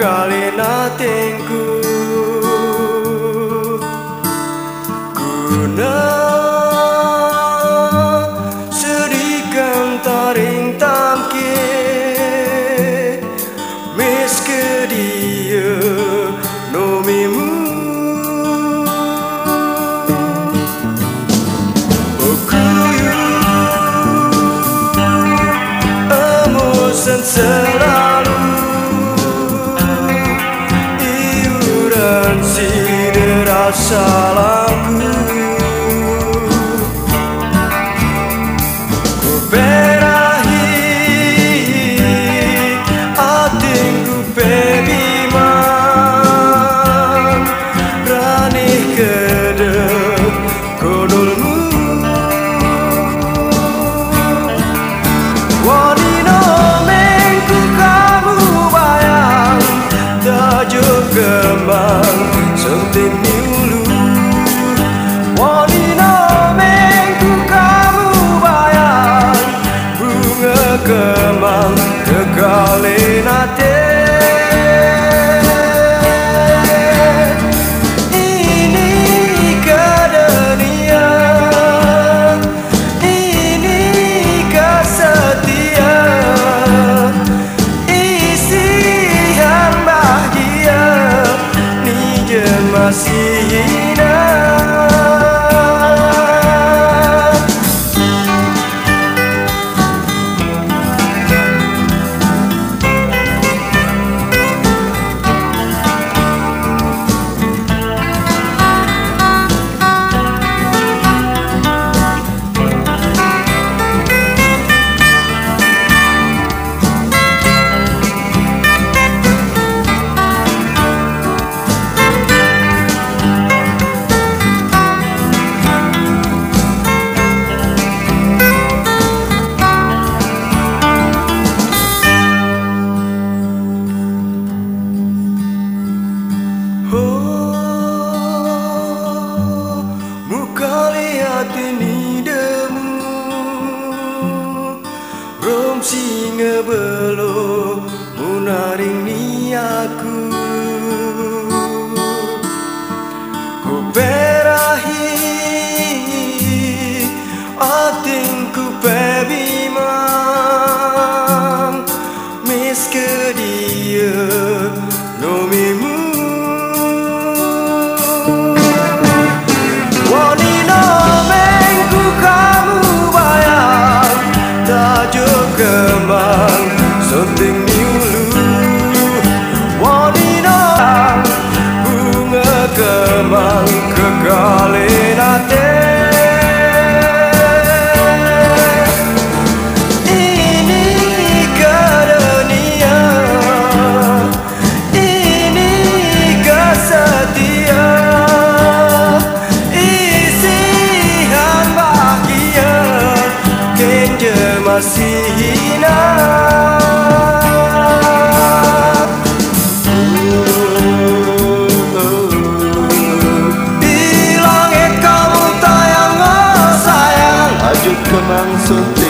Kalina tingku Guna Sedikan taring tamke Miske dia Nomimu. Okuyu Amo sensei assim tini demu rom singa belo munaring ni aku Argentina. Bilang kamu tayang oh, sayang, lanjut kemang suntik.